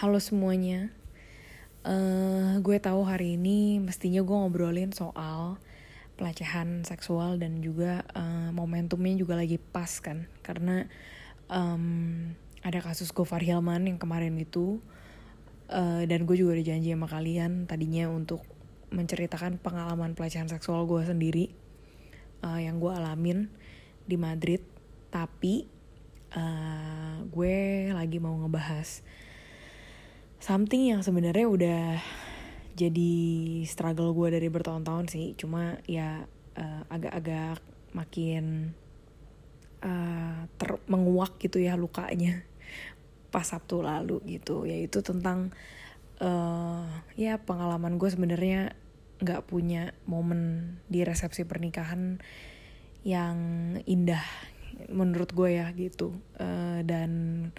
halo semuanya. Uh, gue tahu hari ini mestinya gue ngobrolin soal pelecehan seksual dan juga uh, momentumnya juga lagi pas kan, karena um, ada kasus Gofar Hilman yang kemarin itu, uh, dan gue juga udah janji sama kalian tadinya untuk menceritakan pengalaman pelecehan seksual gue sendiri uh, yang gue alamin di Madrid, tapi uh, gue lagi mau ngebahas something yang sebenarnya udah jadi struggle gue dari bertahun-tahun sih. Cuma ya uh, agak-agak makin uh, ter menguak gitu ya lukanya pas Sabtu lalu gitu. Yaitu tentang uh, ya pengalaman gue sebenarnya nggak punya momen di resepsi pernikahan yang indah menurut gue ya gitu. Uh, dan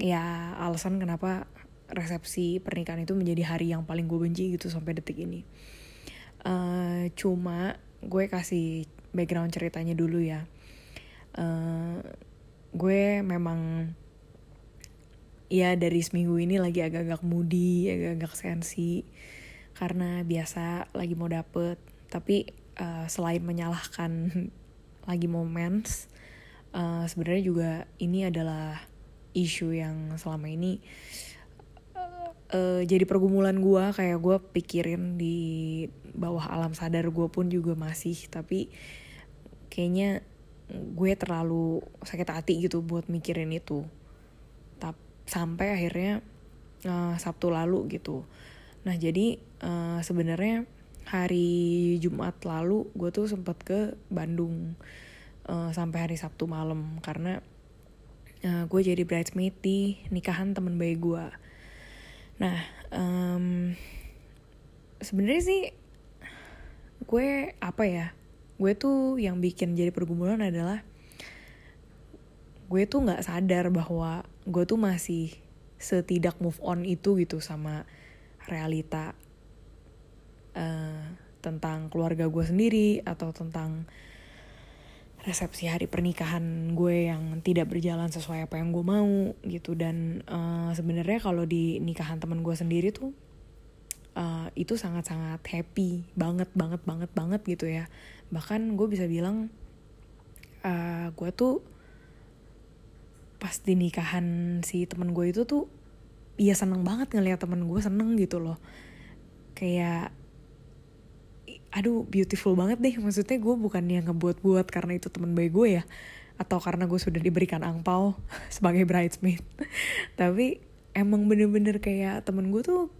ya alasan kenapa resepsi pernikahan itu menjadi hari yang paling gue benci gitu sampai detik ini. Uh, cuma gue kasih background ceritanya dulu ya. Uh, gue memang ya dari seminggu ini lagi agak-agak moody agak-agak sensi. Karena biasa lagi mau dapet. Tapi uh, selain menyalahkan lagi mau mens uh, sebenarnya juga ini adalah isu yang selama ini uh, uh, jadi pergumulan gue kayak gue pikirin di bawah alam sadar gue pun juga masih. Tapi kayaknya gue terlalu sakit hati gitu buat mikirin itu. Tap, sampai akhirnya uh, Sabtu lalu gitu. Nah jadi uh, sebenarnya hari Jumat lalu gue tuh sempat ke Bandung uh, sampai hari Sabtu malam. Karena uh, gue jadi bridesmaid di nikahan temen bayi gue nah um, sebenarnya sih gue apa ya gue tuh yang bikin jadi pergumulan adalah gue tuh nggak sadar bahwa gue tuh masih setidak move on itu gitu sama realita uh, tentang keluarga gue sendiri atau tentang resepsi hari pernikahan gue yang tidak berjalan sesuai apa yang gue mau gitu. Dan uh, sebenarnya kalau di nikahan teman gue sendiri tuh uh, itu sangat-sangat happy banget banget banget banget gitu ya. Bahkan gue bisa bilang uh, gue tuh pas di nikahan si temen gue itu tuh iya seneng banget ngeliat temen gue seneng gitu loh. Kayak aduh beautiful banget deh. Maksudnya gue bukan yang ngebuat-buat karena itu teman baik gue ya. Atau karena gue sudah diberikan angpau sebagai bridesmaid. Tapi emang bener-bener kayak temen gue tuh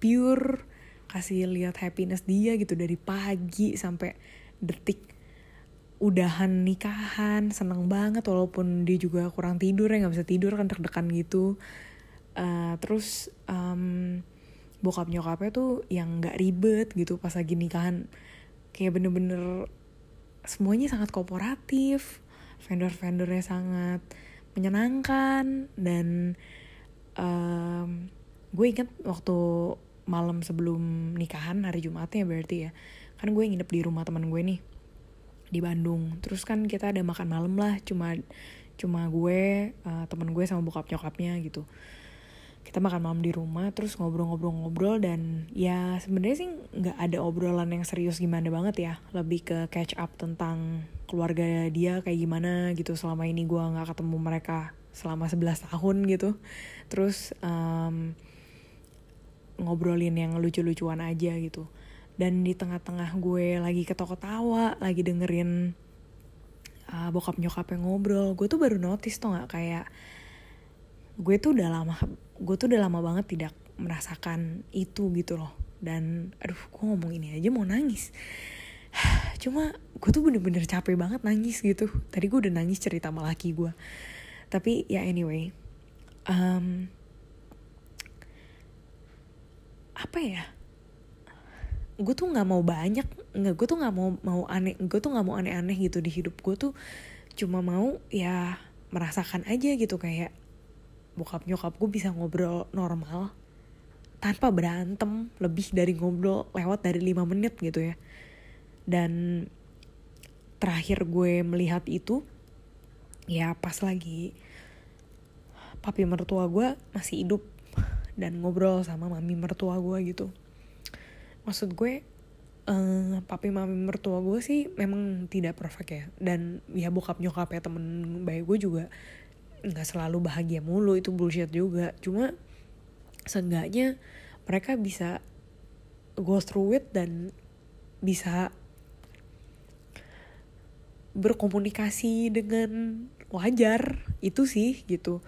pure kasih lihat happiness dia gitu dari pagi sampai detik udahan nikahan seneng banget walaupun dia juga kurang tidur ya nggak bisa tidur kan deg-degan gitu. Uh, terus um, bokap nyokapnya tuh yang nggak ribet gitu pas lagi nikahan. Kayak bener-bener semuanya sangat kooperatif vendor-vendornya sangat menyenangkan dan um, gue inget waktu malam sebelum nikahan hari Jumatnya berarti ya kan gue nginep di rumah teman gue nih di Bandung. Terus kan kita ada makan malam lah cuma cuma gue uh, temen gue sama bokap nyokapnya gitu kita makan malam di rumah terus ngobrol-ngobrol-ngobrol dan ya sebenarnya sih nggak ada obrolan yang serius gimana banget ya. Lebih ke catch up tentang keluarga dia kayak gimana gitu. Selama ini gue nggak ketemu mereka selama 11 tahun gitu. Terus um, ngobrolin yang lucu-lucuan aja gitu. Dan di tengah-tengah gue lagi ketawa-tawa lagi dengerin uh, bokap nyokap yang ngobrol gue tuh baru notice tuh nggak? Kayak gue tuh udah lama gue tuh udah lama banget tidak merasakan itu gitu loh. Dan aduh gue ngomong ini aja mau nangis. Cuma gue tuh bener-bener capek banget nangis gitu. Tadi gue udah nangis cerita sama laki gue tapi ya anyway um, apa ya? Gue tuh nggak mau banyak nggak gue tuh nggak mau mau aneh gue tuh nggak mau aneh-aneh gitu di hidup gue tuh. Cuma mau ya merasakan aja gitu kayak bokap nyokap gue bisa ngobrol normal tanpa berantem lebih dari ngobrol lewat dari lima menit gitu ya. Dan terakhir gue melihat itu ya pas lagi papi mertua gue masih hidup dan ngobrol sama mami mertua gue gitu. Maksud gue uh, papi mami mertua gue sih memang tidak perfect ya. Dan ya bokap nyokap ya temen baik gue juga nggak selalu bahagia mulu itu bullshit juga. Cuma seenggaknya mereka bisa go through it dan bisa berkomunikasi dengan wajar. Itu sih gitu.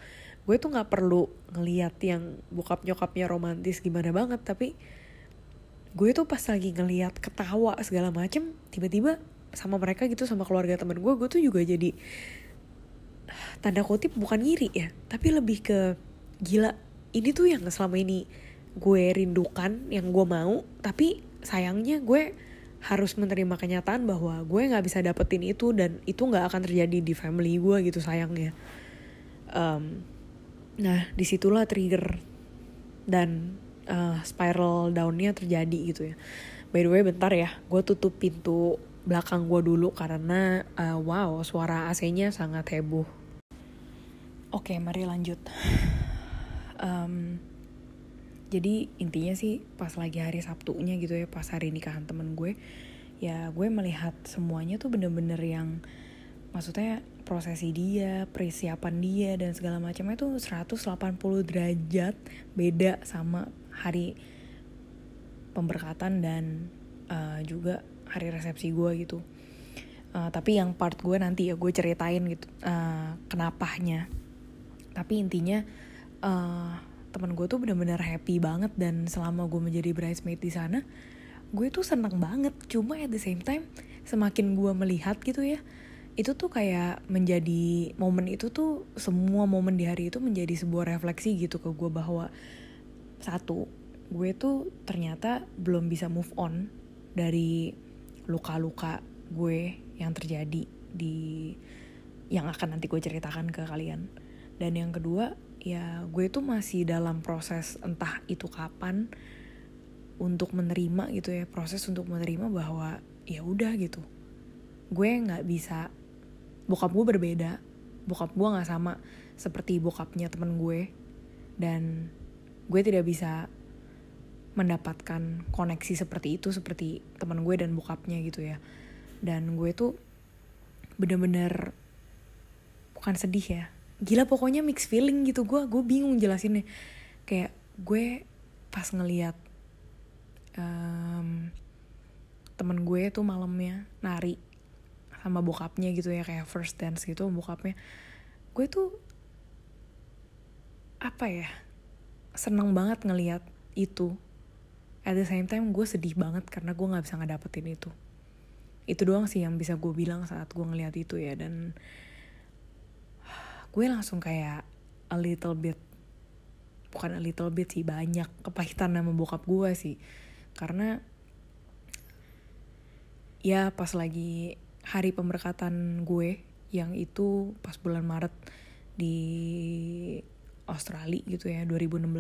Gue tuh nggak perlu ngeliat yang bokap nyokapnya romantis gimana banget tapi gue tuh pas lagi ngeliat ketawa segala macem tiba-tiba sama mereka gitu sama keluarga temen gue gue tuh juga jadi tanda kutip bukan ngiri ya tapi lebih ke gila ini tuh yang selama ini gue rindukan yang gue mau tapi sayangnya gue harus menerima kenyataan bahwa gue nggak bisa dapetin itu dan itu nggak akan terjadi di family gue gitu sayangnya. Um, nah di situlah trigger dan uh, spiral downnya terjadi gitu ya. By the way bentar ya gue tutup pintu belakang gue dulu karena uh, wow suara AC-nya sangat heboh oke mari lanjut um, jadi intinya sih pas lagi hari Sabtunya gitu ya pas hari nikahan temen gue ya gue melihat semuanya tuh bener-bener yang maksudnya prosesi dia, persiapan dia dan segala macamnya tuh 180 derajat beda sama hari pemberkatan dan uh, juga hari resepsi gue gitu. Uh, tapi yang part gue nanti ya gue ceritain gitu uh, kenapanya. Tapi intinya uh, teman gue tuh bener-bener happy banget dan selama gue menjadi bridesmaid di sana gue tuh seneng banget. Cuma at the same time semakin gue melihat gitu ya itu tuh kayak menjadi momen itu tuh semua momen di hari itu menjadi sebuah refleksi gitu ke gue bahwa satu gue tuh ternyata belum bisa move on dari luka-luka gue yang terjadi di yang akan nanti gue ceritakan ke kalian dan yang kedua ya gue tuh masih dalam proses entah itu kapan untuk menerima gitu ya proses untuk menerima bahwa ya udah gitu. Gue nggak bisa bokap gue berbeda bokap gue nggak sama seperti bokapnya temen gue. Dan gue tidak bisa mendapatkan koneksi seperti itu seperti teman gue dan bokapnya gitu ya. Dan gue tuh bener-bener bukan sedih ya gila pokoknya mix feeling gitu. Gue gue bingung jelasinnya. Kayak gue pas ngeliat um, temen gue tuh malamnya nari sama bokapnya gitu ya kayak first dance gitu bokapnya. Gue tuh apa ya seneng banget ngeliat itu. At the same time gue sedih banget karena gue nggak bisa ngedapetin itu. Itu doang sih yang bisa gue bilang saat gue ngeliat itu ya. Dan gue langsung kayak a little bit bukan a little bit sih banyak kepahitan sama bokap gue sih. Karena ya pas lagi hari pemberkatan gue yang itu pas bulan Maret di Australia gitu ya 2016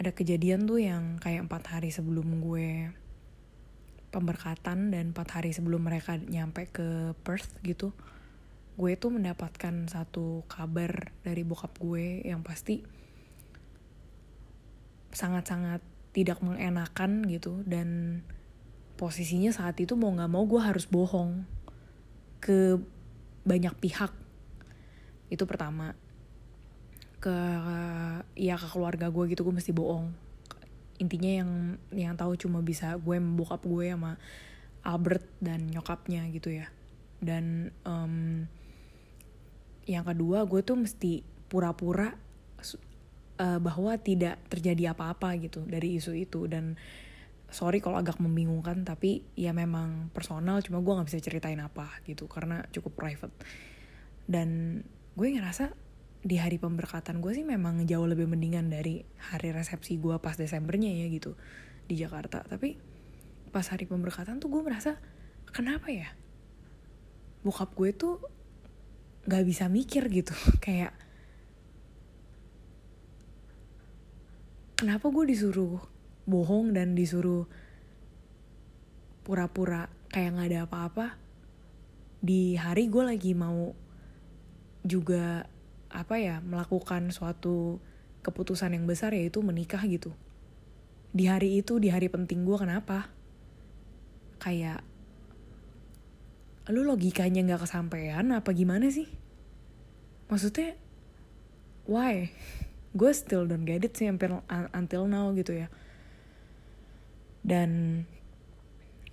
ada kejadian tuh yang kayak empat hari sebelum gue pemberkatan dan empat hari sebelum mereka nyampe ke Perth gitu gue tuh mendapatkan satu kabar dari bokap gue yang pasti sangat-sangat tidak mengenakan gitu dan posisinya saat itu mau nggak mau gue harus bohong ke banyak pihak. Itu pertama. Ke ya ke keluarga gue gitu gue mesti bohong. Intinya yang yang tahu cuma bisa gue bokap gue sama Albert dan nyokapnya gitu ya. Dan um, yang kedua gue tuh mesti pura-pura uh, bahwa tidak terjadi apa-apa gitu dari isu itu. Dan sorry kalau agak membingungkan tapi ya memang personal cuma gue nggak bisa ceritain apa gitu karena cukup private. Dan gue ngerasa di hari pemberkatan gue sih memang jauh lebih mendingan dari hari resepsi gue pas Desembernya ya gitu di Jakarta. Tapi pas hari pemberkatan tuh gue merasa kenapa ya? Bokap gue tuh nggak bisa mikir gitu. Kayak kenapa gue disuruh bohong dan disuruh pura-pura kayak nggak ada apa-apa? Di hari gue lagi mau juga apa ya melakukan suatu keputusan yang besar yaitu menikah gitu. Di hari itu di hari penting gue kenapa? Kayak lu logikanya nggak kesampaian apa gimana sih? Maksudnya why? Gue still don't get it sih until, until now gitu ya. Dan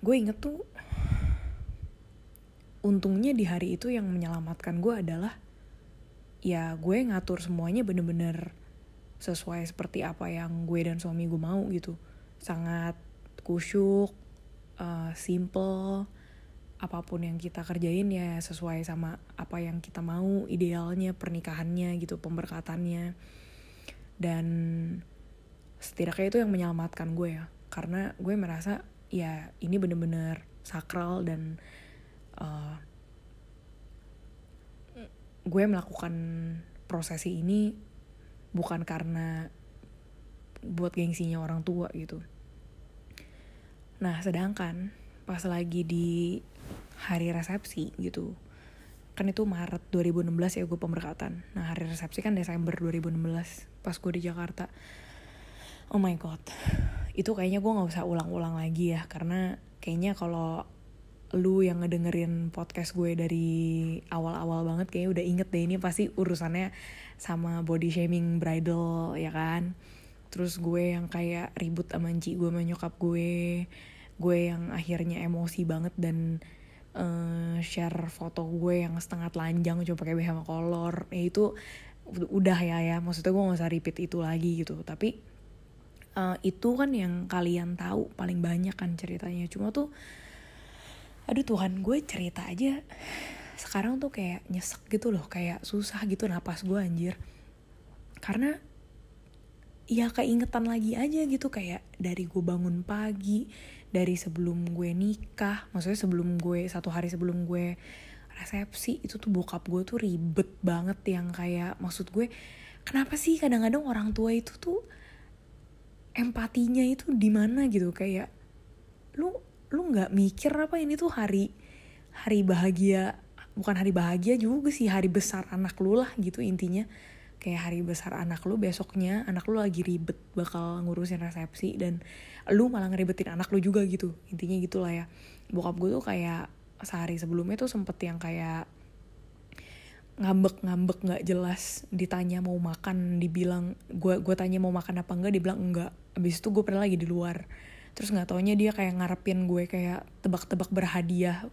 gue inget tuh untungnya di hari itu yang menyelamatkan gue adalah ya gue ngatur semuanya bener-bener sesuai seperti apa yang gue dan suami gue mau gitu. Sangat kusyuk uh, simple apa pun yang kita kerjain ya sesuai sama apa yang kita mau idealnya pernikahannya gitu pemberkatannya dan setidaknya itu yang menyelamatkan gue ya karena gue merasa ya ini bener-bener sakral dan uh, gue melakukan prosesi ini bukan karena buat gengsinya orang tua gitu. Nah, sedangkan pas lagi di hari resepsi gitu, kan itu Maret 2016 ya gue pemberkatan. Nah, hari resepsi kan Desember 2016 pas gue di Jakarta. Oh my god, itu kayaknya gue nggak usah ulang-ulang lagi ya, karena kayaknya kalau lu yang ngedengerin podcast gue dari awal-awal banget kayaknya udah inget deh ini pasti urusannya sama body shaming bridal ya kan terus gue yang kayak ribut sama Ci gue sama nyokap gue gue yang akhirnya emosi banget dan uh, share foto gue yang setengah telanjang coba pakai BH kolor. Ya itu udah ya ya. Maksudnya gue gak usah repeat itu lagi gitu. Tapi uh, itu kan yang kalian tahu paling banyak kan ceritanya. Cuma tuh aduh Tuhan gue cerita aja sekarang tuh kayak nyesek gitu loh kayak susah gitu napas gue anjir. Karena ya keingetan lagi aja gitu kayak dari gue bangun pagi dari sebelum gue nikah maksudnya sebelum gue satu hari sebelum gue resepsi itu tuh bokap gue tuh ribet banget yang kayak maksud gue kenapa sih kadang-kadang orang tua itu tuh empatinya itu di mana gitu? Kayak lu lu nggak mikir apa ini tuh hari hari bahagia bukan hari bahagia juga sih hari besar anak lu lah gitu intinya. Kayak hari besar anak lu besoknya anak lu lagi ribet bakal ngurusin resepsi dan lu malah ngeribetin anak lu juga gitu. Intinya gitulah ya. Bokap gue tuh kayak sehari sebelumnya tuh sempet yang kayak ngambek-ngambek nggak jelas ditanya mau makan dibilang gue gue tanya mau makan apa enggak dibilang enggak. Abis itu gue pernah lagi di luar. Terus nggak taunya dia kayak ngarepin gue kayak tebak-tebak berhadiah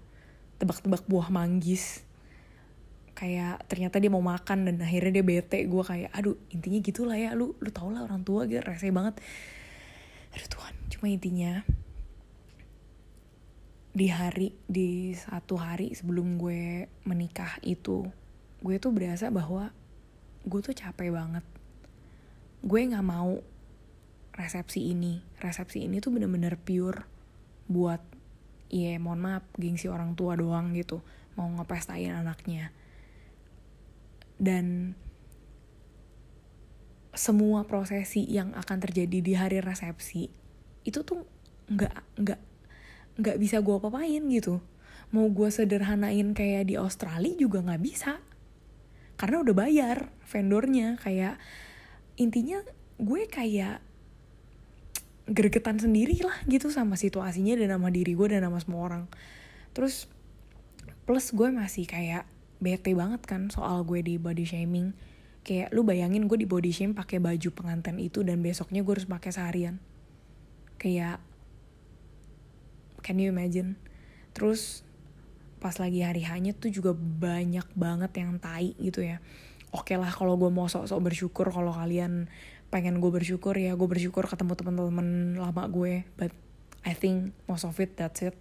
tebak-tebak buah manggis. Kayak ternyata dia mau makan dan akhirnya dia bete. Gue kayak aduh intinya gitulah ya. Lu lu tau lah orang tua gitu rese banget aduh Tuhan. Cuma intinya di hari di satu hari sebelum gue menikah itu gue tuh berasa bahwa gue tuh capek banget. Gue nggak mau resepsi ini. Resepsi ini tuh bener-bener pure buat iya mohon maaf gengsi orang tua doang gitu. Mau ngepestain anaknya. Dan semua prosesi yang akan terjadi di hari resepsi itu tuh nggak nggak nggak bisa gue apa-apain gitu. Mau gue sederhanain kayak di Australia juga nggak bisa. Karena udah bayar vendornya kayak intinya gue kayak gregetan sendiri lah gitu sama situasinya dan sama diri gue dan sama semua orang. Terus plus gue masih kayak bete banget kan soal gue di body shaming kayak lu bayangin gue di body shame pakai baju pengantin itu dan besoknya gue harus pakai seharian. Kayak can you imagine? Terus pas lagi hari hanya tuh juga banyak banget yang tai gitu ya. Oke okay lah kalau gue mau sok-sok bersyukur kalau kalian pengen gue bersyukur ya gue bersyukur ketemu teman-teman lama gue. But I think most of it that's it.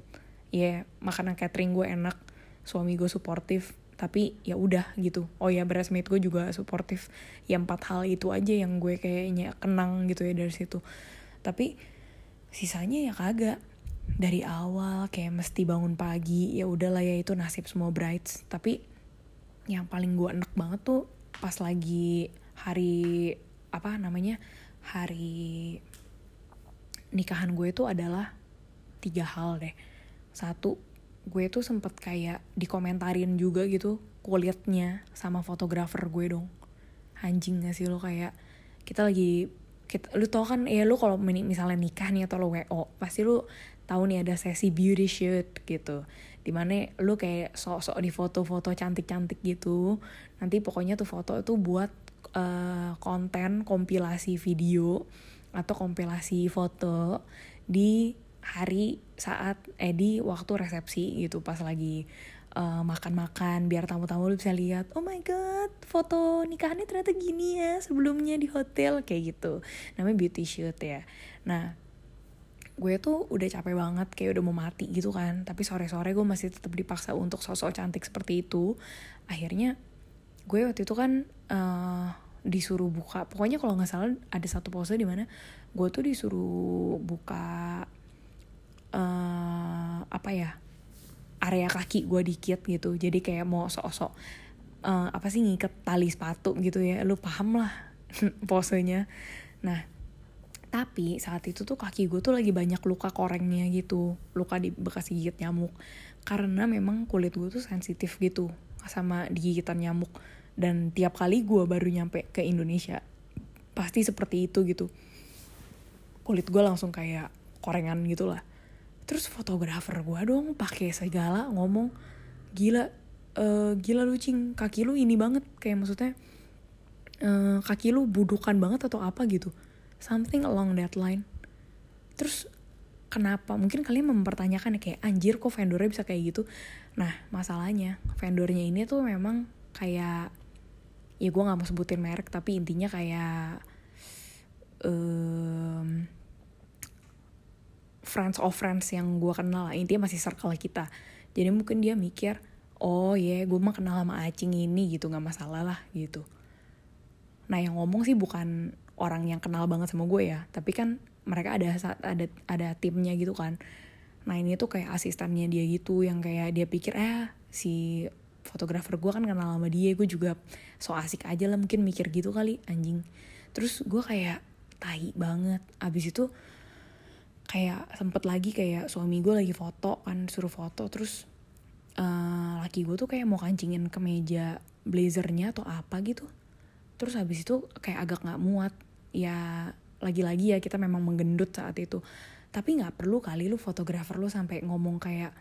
Ya yeah, makanan catering gue enak suami gue suportif tapi ya udah gitu. Oh ya breastmate gue juga suportif ya empat hal itu aja yang gue kayaknya kenang gitu ya dari situ. Tapi sisanya ya kagak. Dari awal kayak mesti bangun pagi ya udahlah ya itu nasib semua brides. Tapi yang paling gue enak banget tuh pas lagi hari apa namanya hari nikahan gue itu adalah tiga hal deh. Satu gue tuh sempet kayak dikomentarin juga gitu kulitnya sama fotografer gue dong. Anjing gak sih lo kayak kita lagi kita, lu tau kan ya lu kalau misalnya nikah nih atau lo wo pasti lu tahu nih ada sesi beauty shoot gitu. Di mana lu kayak sok-sok di foto-foto cantik-cantik gitu. Nanti pokoknya tuh foto itu buat uh, konten kompilasi video atau kompilasi foto di hari saat eh di waktu resepsi gitu pas lagi eh, makan-makan biar tamu-tamu bisa lihat oh my god foto nikahannya ternyata gini ya sebelumnya di hotel kayak gitu. Namanya beauty shoot ya. Nah gue tuh udah capek banget kayak udah mau mati gitu kan. Tapi sore-sore gue masih tetap dipaksa untuk sosok cantik seperti itu. Akhirnya gue waktu itu kan uh, disuruh buka. Pokoknya kalau nggak salah ada satu pose di mana gue tuh disuruh buka uh, apa ya area kaki gue dikit gitu. Jadi kayak mau sok-sok uh, apa sih ngiket tali sepatu gitu ya. Lu paham lah posenya. Nah tapi saat itu tuh kaki gue tuh lagi banyak luka korengnya gitu. Luka di bekas gigit nyamuk. Karena memang kulit gue tuh sensitif gitu sama digigitan nyamuk. Dan tiap kali gue baru nyampe ke Indonesia pasti seperti itu gitu. Kulit gue langsung kayak korengan gitu lah terus fotografer gue dong pakai segala ngomong gila uh, gila lu cing. Kaki lu ini banget. Kayak maksudnya uh, kaki lu budukan banget atau apa gitu. Something along that line. Terus kenapa? Mungkin kalian mempertanyakan ya kayak anjir kok vendornya bisa kayak gitu? Nah masalahnya vendornya ini tuh memang kayak ya gue nggak mau sebutin merek tapi intinya kayak um, friends of friends yang gue kenal intinya masih circle kita. Jadi mungkin dia mikir oh ya yeah, gue mah kenal sama acing ini gitu nggak masalah lah gitu. Nah yang ngomong sih bukan orang yang kenal banget sama gue ya tapi kan mereka ada ada ada timnya gitu kan. Nah ini tuh kayak asistennya dia gitu yang kayak dia pikir eh si fotografer gue kan kenal sama dia gue juga so asik aja lah mungkin mikir gitu kali anjing. Terus gue kayak tai banget. Abis itu kayak sempet lagi kayak suami gue lagi foto kan suruh foto terus uh, laki gue tuh kayak mau kancingin ke meja blazernya atau apa gitu. Terus habis itu kayak agak nggak muat. Ya lagi-lagi ya kita memang menggendut saat itu. Tapi nggak perlu kali lu fotografer lu sampai ngomong kayak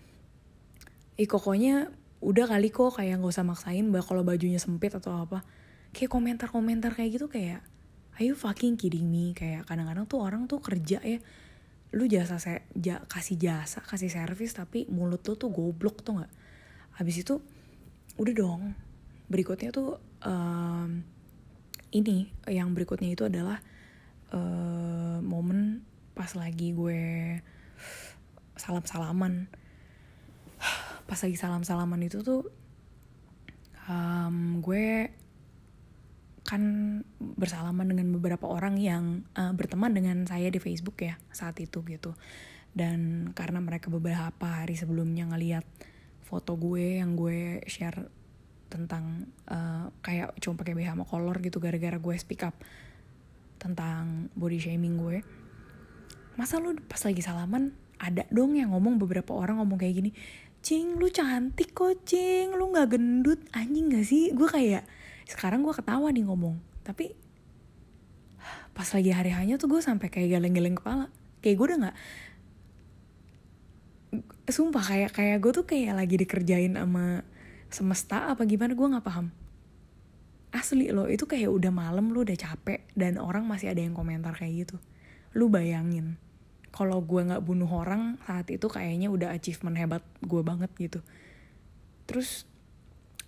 ih pokoknya udah kali kok kayak nggak usah maksain bah kalau bajunya sempit atau apa. Kayak komentar-komentar kayak gitu kayak ayo fucking kidding me? Kayak kadang-kadang tuh orang tuh kerja ya lu jasa saya ja, kasih jasa kasih servis tapi mulut lu tuh goblok tuh nggak? Habis itu udah dong. Berikutnya tuh um, ini yang berikutnya itu adalah uh, momen pas lagi gue salam salaman pas lagi salam-salaman itu tuh um, gue kan bersalaman dengan beberapa orang yang uh, berteman dengan saya di Facebook ya saat itu gitu. Dan karena mereka beberapa hari sebelumnya ngeliat foto gue yang gue share tentang uh, kayak cuma pakai BH sama kolor gitu gara-gara gue speak up tentang body shaming gue masa lu pas lagi salaman ada dong yang ngomong beberapa orang ngomong kayak gini cing lu cantik kok cing lu nggak gendut anjing gak sih? Gue kayak sekarang gue ketawa nih ngomong. Tapi pas lagi hari hanya tuh gue sampai kayak geleng-geleng kepala. Kayak gue udah nggak sumpah kayak kayak gue tuh kayak lagi dikerjain sama semesta apa gimana gue nggak paham. Asli lo itu kayak udah malam lu udah capek dan orang masih ada yang komentar kayak gitu. Lu bayangin kalau gue nggak bunuh orang saat itu kayaknya udah achievement hebat gue banget gitu. Terus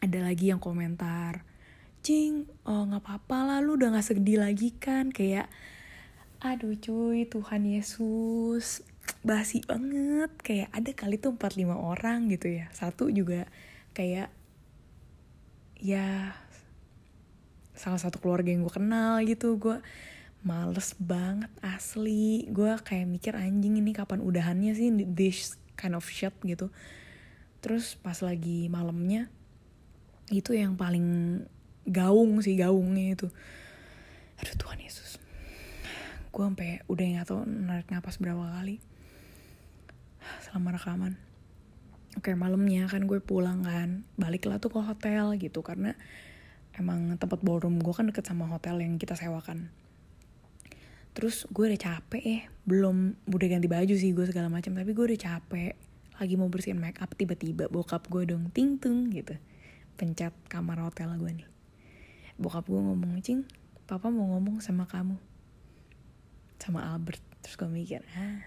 ada lagi yang komentar cing oh nggak apa-apa lah lu udah nggak sedih lagi kan? Kayak aduh cuy Tuhan Yesus. Basi banget. Kayak ada kali tuh empat lima orang gitu ya. Satu juga kayak ya salah satu keluarga yang gue kenal gitu. Gue males banget asli. Gue kayak mikir anjing ini kapan udahannya sih? This kind of shit gitu. Terus pas lagi malamnya itu yang paling gaung sih gaungnya itu. Aduh Tuhan Yesus. Gue sampai udah nggak tau narik napas berapa kali selama rekaman. Oke malamnya kan gue pulang kan baliklah tuh ke hotel gitu karena emang tempat ballroom gue kan deket sama hotel yang kita sewakan. Terus gue udah capek ya belum udah ganti baju sih gue segala macam tapi gue udah capek. Lagi mau bersihin make up tiba-tiba bokap gue dong ting tung gitu pencet kamar hotel gue nih bokap gue ngomong cing papa mau ngomong sama kamu. Sama Albert. Terus gue mikir ah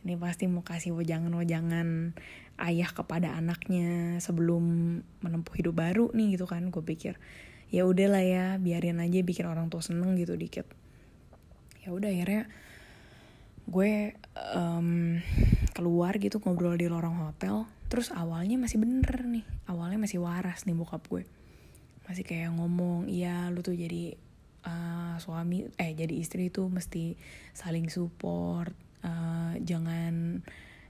ini pasti mau kasih wajangan-wajangan ayah kepada anaknya sebelum menempuh hidup baru nih gitu kan. Gue pikir ya udahlah ya biarin aja bikin orang tua seneng gitu dikit. Ya udah akhirnya gue um, keluar gitu ngobrol di lorong hotel. Terus awalnya masih bener nih awalnya masih waras nih bokap gue masih kayak ngomong iya lu tuh jadi uh, suami eh jadi istri tuh mesti saling support uh, jangan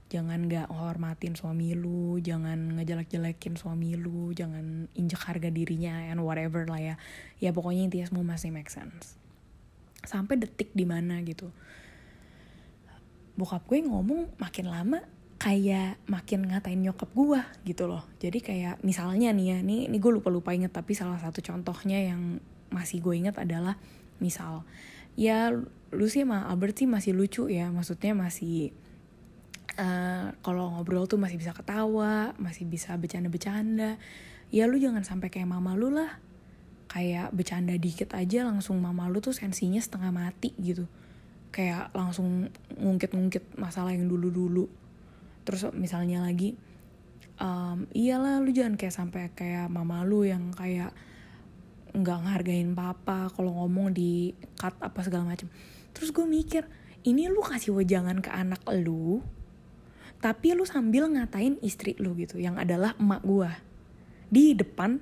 jangan gak hormatin suami lu jangan ngejelek-jelekin suami lu jangan injek harga dirinya and whatever lah ya. Ya pokoknya intinya semua masih make sense. Sampai detik di mana gitu bokap gue ngomong makin lama kayak makin ngatain nyokap gue gitu loh. Jadi kayak misalnya nih ya nih ini gue lupa lupa inget tapi salah satu contohnya yang masih gue inget adalah misal ya lu sih sama Albert sih masih lucu ya maksudnya masih uh, kalau ngobrol tuh masih bisa ketawa masih bisa bercanda-bercanda. Ya lu jangan sampai kayak mama lu lah. Kayak bercanda dikit aja langsung mama lu tuh sensinya setengah mati gitu. Kayak langsung ngungkit-ngungkit masalah yang dulu-dulu terus misalnya lagi um, iyalah lu jangan kayak sampai kayak mama lu yang kayak nggak ngehargain papa kalau ngomong di cut apa segala macam terus gue mikir ini lu kasih wejangan ke anak lu tapi lu sambil ngatain istri lu gitu yang adalah emak gue di depan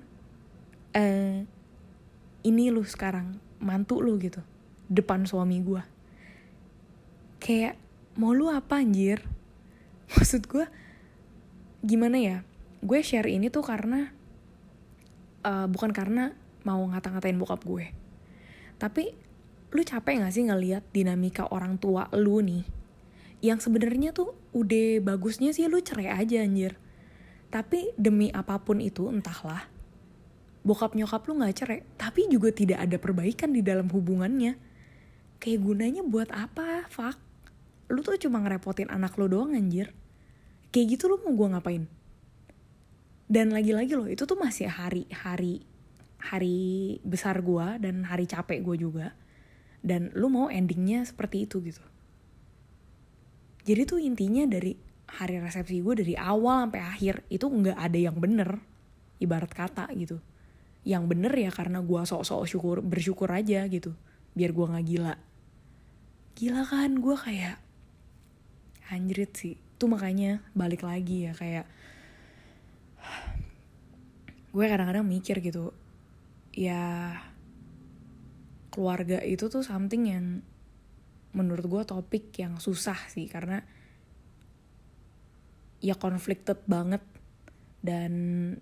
eh ini lu sekarang mantu lu gitu depan suami gue kayak mau lu apa anjir maksud gue gimana ya? Gue share ini tuh karena uh, bukan karena mau ngata-ngatain bokap gue. Tapi lu capek gak sih ngeliat dinamika orang tua lu nih? Yang sebenarnya tuh udah bagusnya sih lu cerai aja anjir. Tapi demi apa pun itu entahlah bokap nyokap lu gak cerai tapi juga tidak ada perbaikan di dalam hubungannya. Kayak gunanya buat apa? Fuck lu tuh cuma ngerepotin anak lu doang anjir. Kayak gitu lu mau gue ngapain? Dan lagi-lagi loh itu tuh masih hari hari hari besar gue dan hari capek gue juga. Dan lu mau endingnya seperti itu gitu. Jadi tuh intinya dari hari resepsi gue dari awal sampai akhir itu nggak ada yang bener. Ibarat kata gitu. Yang bener ya karena gue sok-sok syukur bersyukur aja gitu. Biar gue nggak gila. Gila kan? Gue kayak anjrit sih. Tuh makanya balik lagi ya kayak gue kadang-kadang mikir gitu ya keluarga itu tuh something yang menurut gue topik yang susah sih karena ya conflicted banget. Dan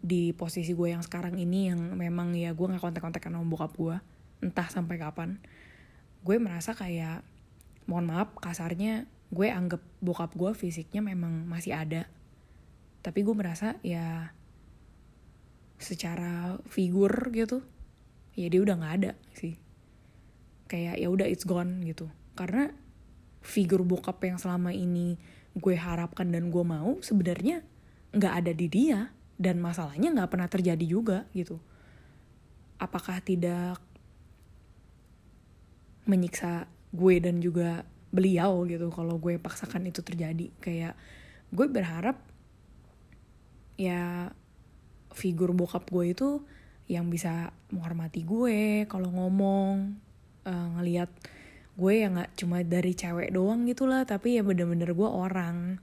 di posisi gue yang sekarang ini yang memang ya gue nggak kontak-kontakan sama bokap gue entah sampai kapan gue merasa kayak mohon maaf kasarnya gue anggap bokap gue fisiknya memang masih ada. Tapi gue merasa ya secara figur gitu ya dia udah nggak ada sih. Kayak ya udah it's gone gitu. Karena figur bokap yang selama ini gue harapkan dan gue mau sebenarnya nggak ada di dia dan masalahnya nggak pernah terjadi juga gitu. Apakah tidak menyiksa gue dan juga beliau gitu kalau gue paksakan itu terjadi. Kayak gue berharap ya figur bokap gue itu yang bisa menghormati gue kalau ngomong uh, ngelihat gue yang nggak cuma dari cewek doang gitulah tapi ya bener-bener gue orang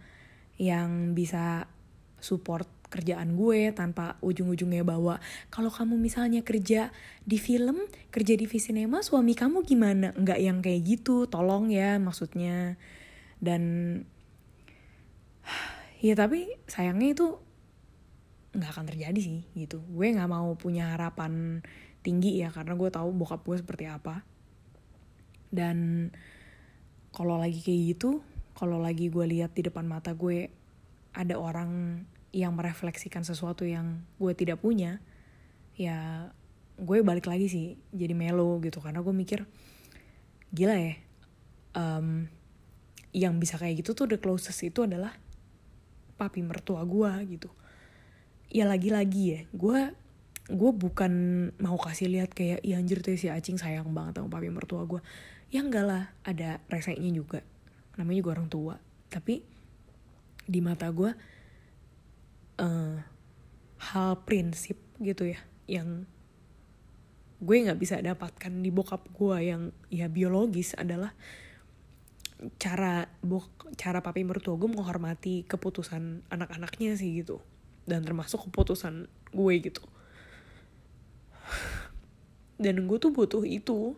yang bisa support kerjaan gue tanpa ujung-ujungnya bawa kalau kamu misalnya kerja di film kerja di Visinema suami kamu gimana? Nggak yang kayak gitu tolong ya maksudnya. Dan ya tapi sayangnya itu nggak akan terjadi sih gitu. Gue nggak mau punya harapan tinggi ya karena gue tahu bokap gue seperti apa. Dan kalau lagi kayak gitu kalau lagi gue lihat di depan mata gue ada orang yang merefleksikan sesuatu yang gue tidak punya ya gue balik lagi sih jadi melo gitu. Karena gue mikir gila ya um, yang bisa kayak gitu tuh the closest itu adalah papi mertua gue gitu. Ya lagi-lagi ya gue gue bukan mau kasih lihat kayak ya anjir tuh si acing sayang banget sama papi mertua gue. Ya enggak lah ada resenya juga namanya juga orang tua. Tapi di mata gue uh, hal prinsip gitu ya yang gue nggak bisa dapatkan di bokap gue yang ya biologis adalah cara bok cara papi mertua gue menghormati keputusan anak-anaknya sih gitu. Dan termasuk keputusan gue gitu. Dan gue tuh butuh itu.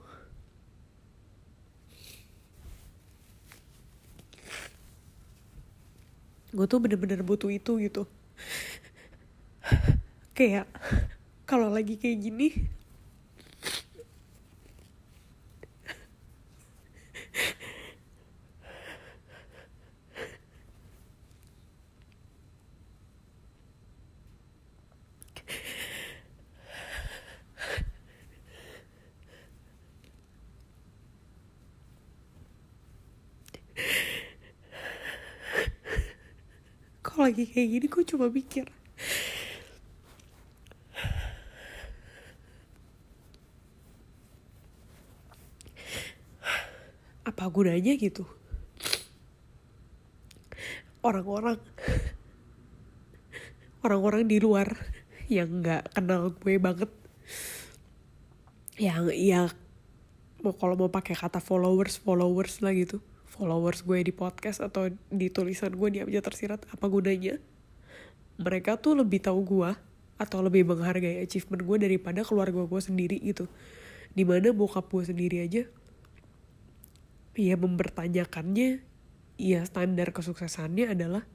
Gue tuh bener-bener butuh itu gitu kayak kalau lagi kayak gini kalau lagi kayak gini gue coba mikir. Apa gunanya gitu? Orang-orang orang-orang di luar yang nggak kenal gue banget. Yang ya mau kalau mau pakai kata followers followers lah gitu followers gue di podcast atau di tulisan gue di aja tersirat apa gunanya? Mereka tuh lebih tahu gue atau lebih menghargai achievement gue daripada keluarga gue sendiri gitu. Di mana bokap gue sendiri aja ya mempertanyakannya ya standar kesuksesannya adalah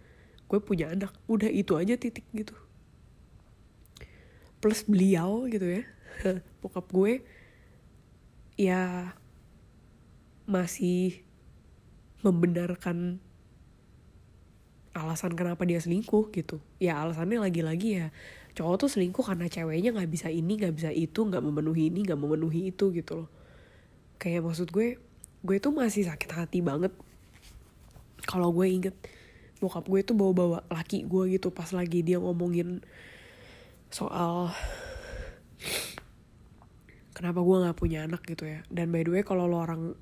gue punya anak. Udah itu aja titik gitu. Plus beliau gitu ya bokap gue ya masih membenarkan alasan kenapa dia selingkuh gitu. Ya alasannya lagi-lagi ya cowok tuh selingkuh karena ceweknya nggak bisa ini nggak bisa itu nggak memenuhi ini nggak memenuhi itu gitu loh. Kayak maksud gue gue tuh masih sakit hati banget. Kalau gue inget bokap gue tuh bawa-bawa laki gue gitu pas lagi dia ngomongin soal kenapa gue nggak punya anak gitu ya. Dan by the way kalau lo orang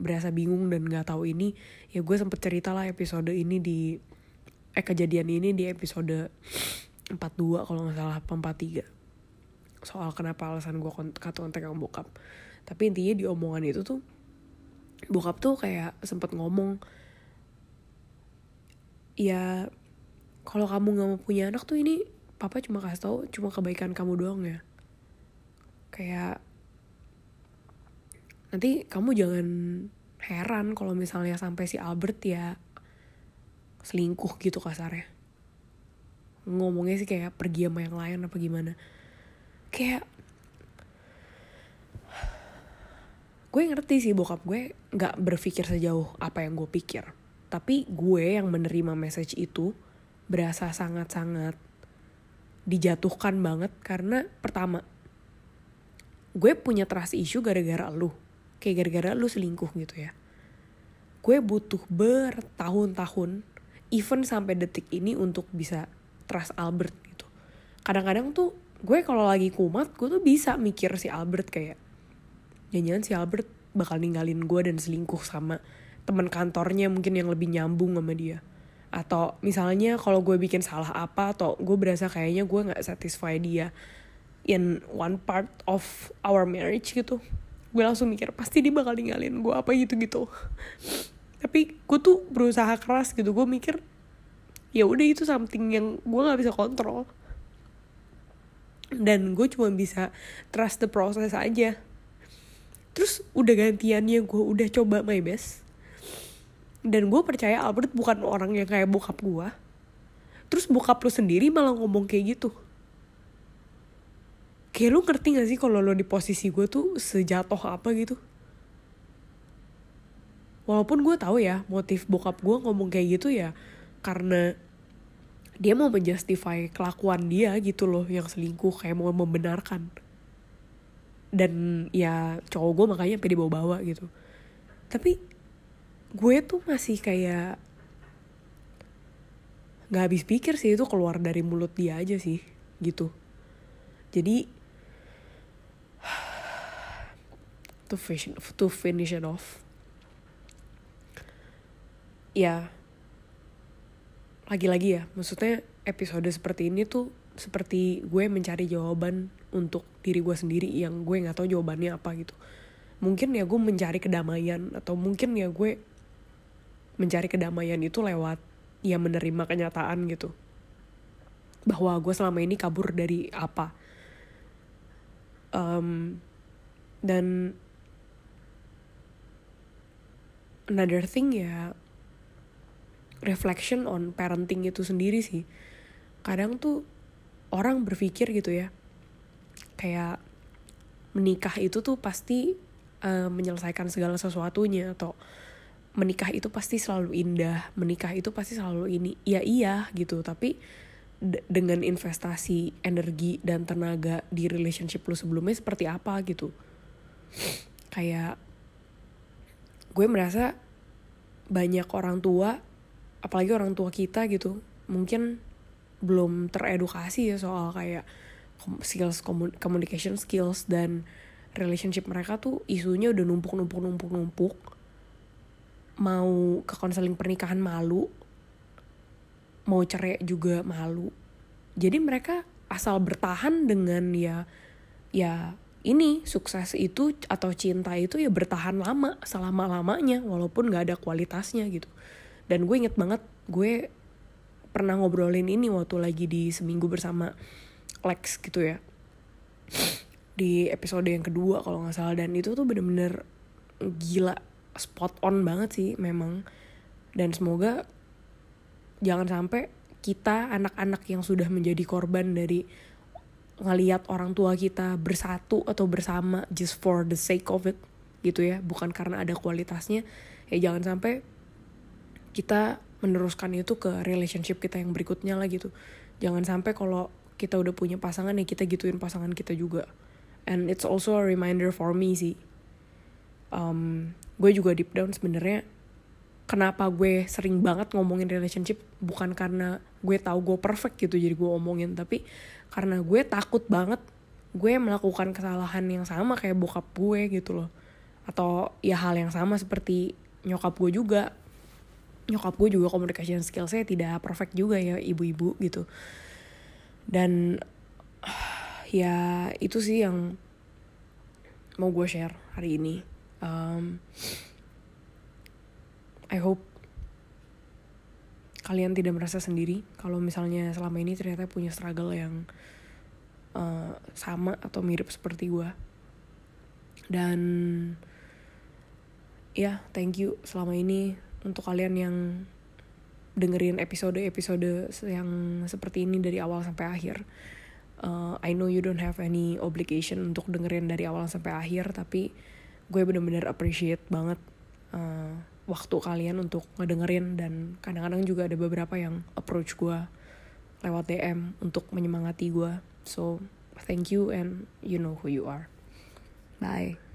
berasa bingung dan nggak tahu ini ya gue sempet cerita lah episode ini di eh kejadian ini di episode 42 kalau nggak salah 43 soal kenapa alasan gue cut kontak sama bokap. Tapi intinya di omongan itu tuh bokap tuh kayak sempet ngomong ya kalau kamu nggak mau punya anak tuh ini papa cuma kasih tau cuma kebaikan kamu doang ya. Kayak nanti kamu jangan heran kalau misalnya sampai si Albert ya selingkuh gitu kasarnya. Ngomongnya sih kayak pergi sama yang lain apa gimana. Kayak gue ngerti sih bokap gue nggak berpikir sejauh apa yang gue pikir. Tapi gue yang menerima message itu berasa sangat-sangat dijatuhkan banget karena pertama gue punya trust issue gara-gara lu kayak gara-gara lu selingkuh gitu ya. Gue butuh bertahun-tahun even sampai detik ini untuk bisa trust Albert gitu. Kadang-kadang tuh gue kalau lagi kumat gue tuh bisa mikir si Albert kayak jangan-jangan si Albert bakal ninggalin gue dan selingkuh sama teman kantornya mungkin yang lebih nyambung sama dia. Atau misalnya kalau gue bikin salah apa atau gue berasa kayaknya gue nggak satisfy dia in one part of our marriage gitu gue langsung mikir pasti dia bakal ninggalin gue apa gitu gitu tapi gue tuh berusaha keras gitu. Gue mikir ya udah itu something yang gue nggak bisa kontrol. Dan gue cuma bisa trust the process aja. Terus udah gantiannya gue udah coba my best. Dan gue percaya Albert bukan orang yang kayak bokap gue terus bokap lu sendiri malah ngomong kayak gitu kayak lu ngerti gak sih kalau lo di posisi gue tuh sejatuh apa gitu? Walaupun gue tahu ya motif bokap gue ngomong kayak gitu ya karena dia mau menjustify kelakuan dia gitu loh yang selingkuh kayak mau membenarkan. Dan ya cowok gue makanya sampai dibawa-bawa gitu. Tapi gue tuh masih kayak nggak habis pikir sih itu keluar dari mulut dia aja sih gitu. Jadi to finish to finish it off. Ya. Lagi-lagi ya maksudnya episode seperti ini tuh seperti gue mencari jawaban untuk diri gue sendiri yang gue nggak tahu jawabannya apa gitu. Mungkin ya gue mencari kedamaian atau mungkin ya gue mencari kedamaian itu lewat ya menerima kenyataan gitu. Bahwa gue selama ini kabur dari apa um, dan another thing ya reflection on parenting itu sendiri sih. Kadang tuh orang berpikir gitu ya kayak menikah itu tuh pasti uh, menyelesaikan segala sesuatunya atau menikah itu pasti selalu indah menikah itu pasti selalu ini ya iya gitu. Tapi dengan investasi energi dan tenaga di relationship lu sebelumnya seperti apa gitu. Kayak gue merasa banyak orang tua apalagi orang tua kita gitu mungkin belum teredukasi ya soal kayak skills communication skills dan relationship mereka tuh isunya udah numpuk numpuk numpuk numpuk mau ke konseling pernikahan malu mau cerai juga malu. Jadi mereka asal bertahan dengan ya ya ini sukses itu atau cinta itu ya bertahan lama selama lamanya walaupun nggak ada kualitasnya gitu. Dan gue inget banget gue pernah ngobrolin ini waktu lagi di seminggu bersama Lex gitu ya. Di episode yang kedua kalau nggak salah dan itu tuh bener-bener gila spot on banget sih memang. Dan semoga jangan sampai kita anak-anak yang sudah menjadi korban dari ngeliat orang tua kita bersatu atau bersama just for the sake of it gitu ya. Bukan karena ada kualitasnya. Ya jangan sampai kita meneruskan itu ke relationship kita yang berikutnya lah gitu. Jangan sampai kalau kita udah punya pasangan ya kita gituin pasangan kita juga. And it's also a reminder for me sih. Um, gue juga deep down sebenarnya kenapa gue sering banget ngomongin relationship bukan karena gue tahu gue perfect gitu jadi gue omongin tapi karena gue takut banget gue melakukan kesalahan yang sama kayak bokap gue gitu loh. Atau ya hal yang sama seperti nyokap gue juga. Nyokap gue juga communication skillsnya tidak perfect juga ya ibu-ibu gitu. Dan ya itu sih yang mau gue share hari ini. Um, I hope kalian tidak merasa sendiri kalau misalnya selama ini ternyata punya struggle yang uh, sama atau mirip seperti gue dan ya thank you selama ini untuk kalian yang dengerin episode-episode yang seperti ini dari awal sampai akhir. Uh, I know you don't have any obligation untuk dengerin dari awal sampai akhir, tapi gue bener-bener appreciate banget uh, waktu kalian untuk ngedengerin dan kadang-kadang juga ada beberapa yang approach gue lewat DM untuk menyemangati gue. So, thank you and you know who you are. Bye.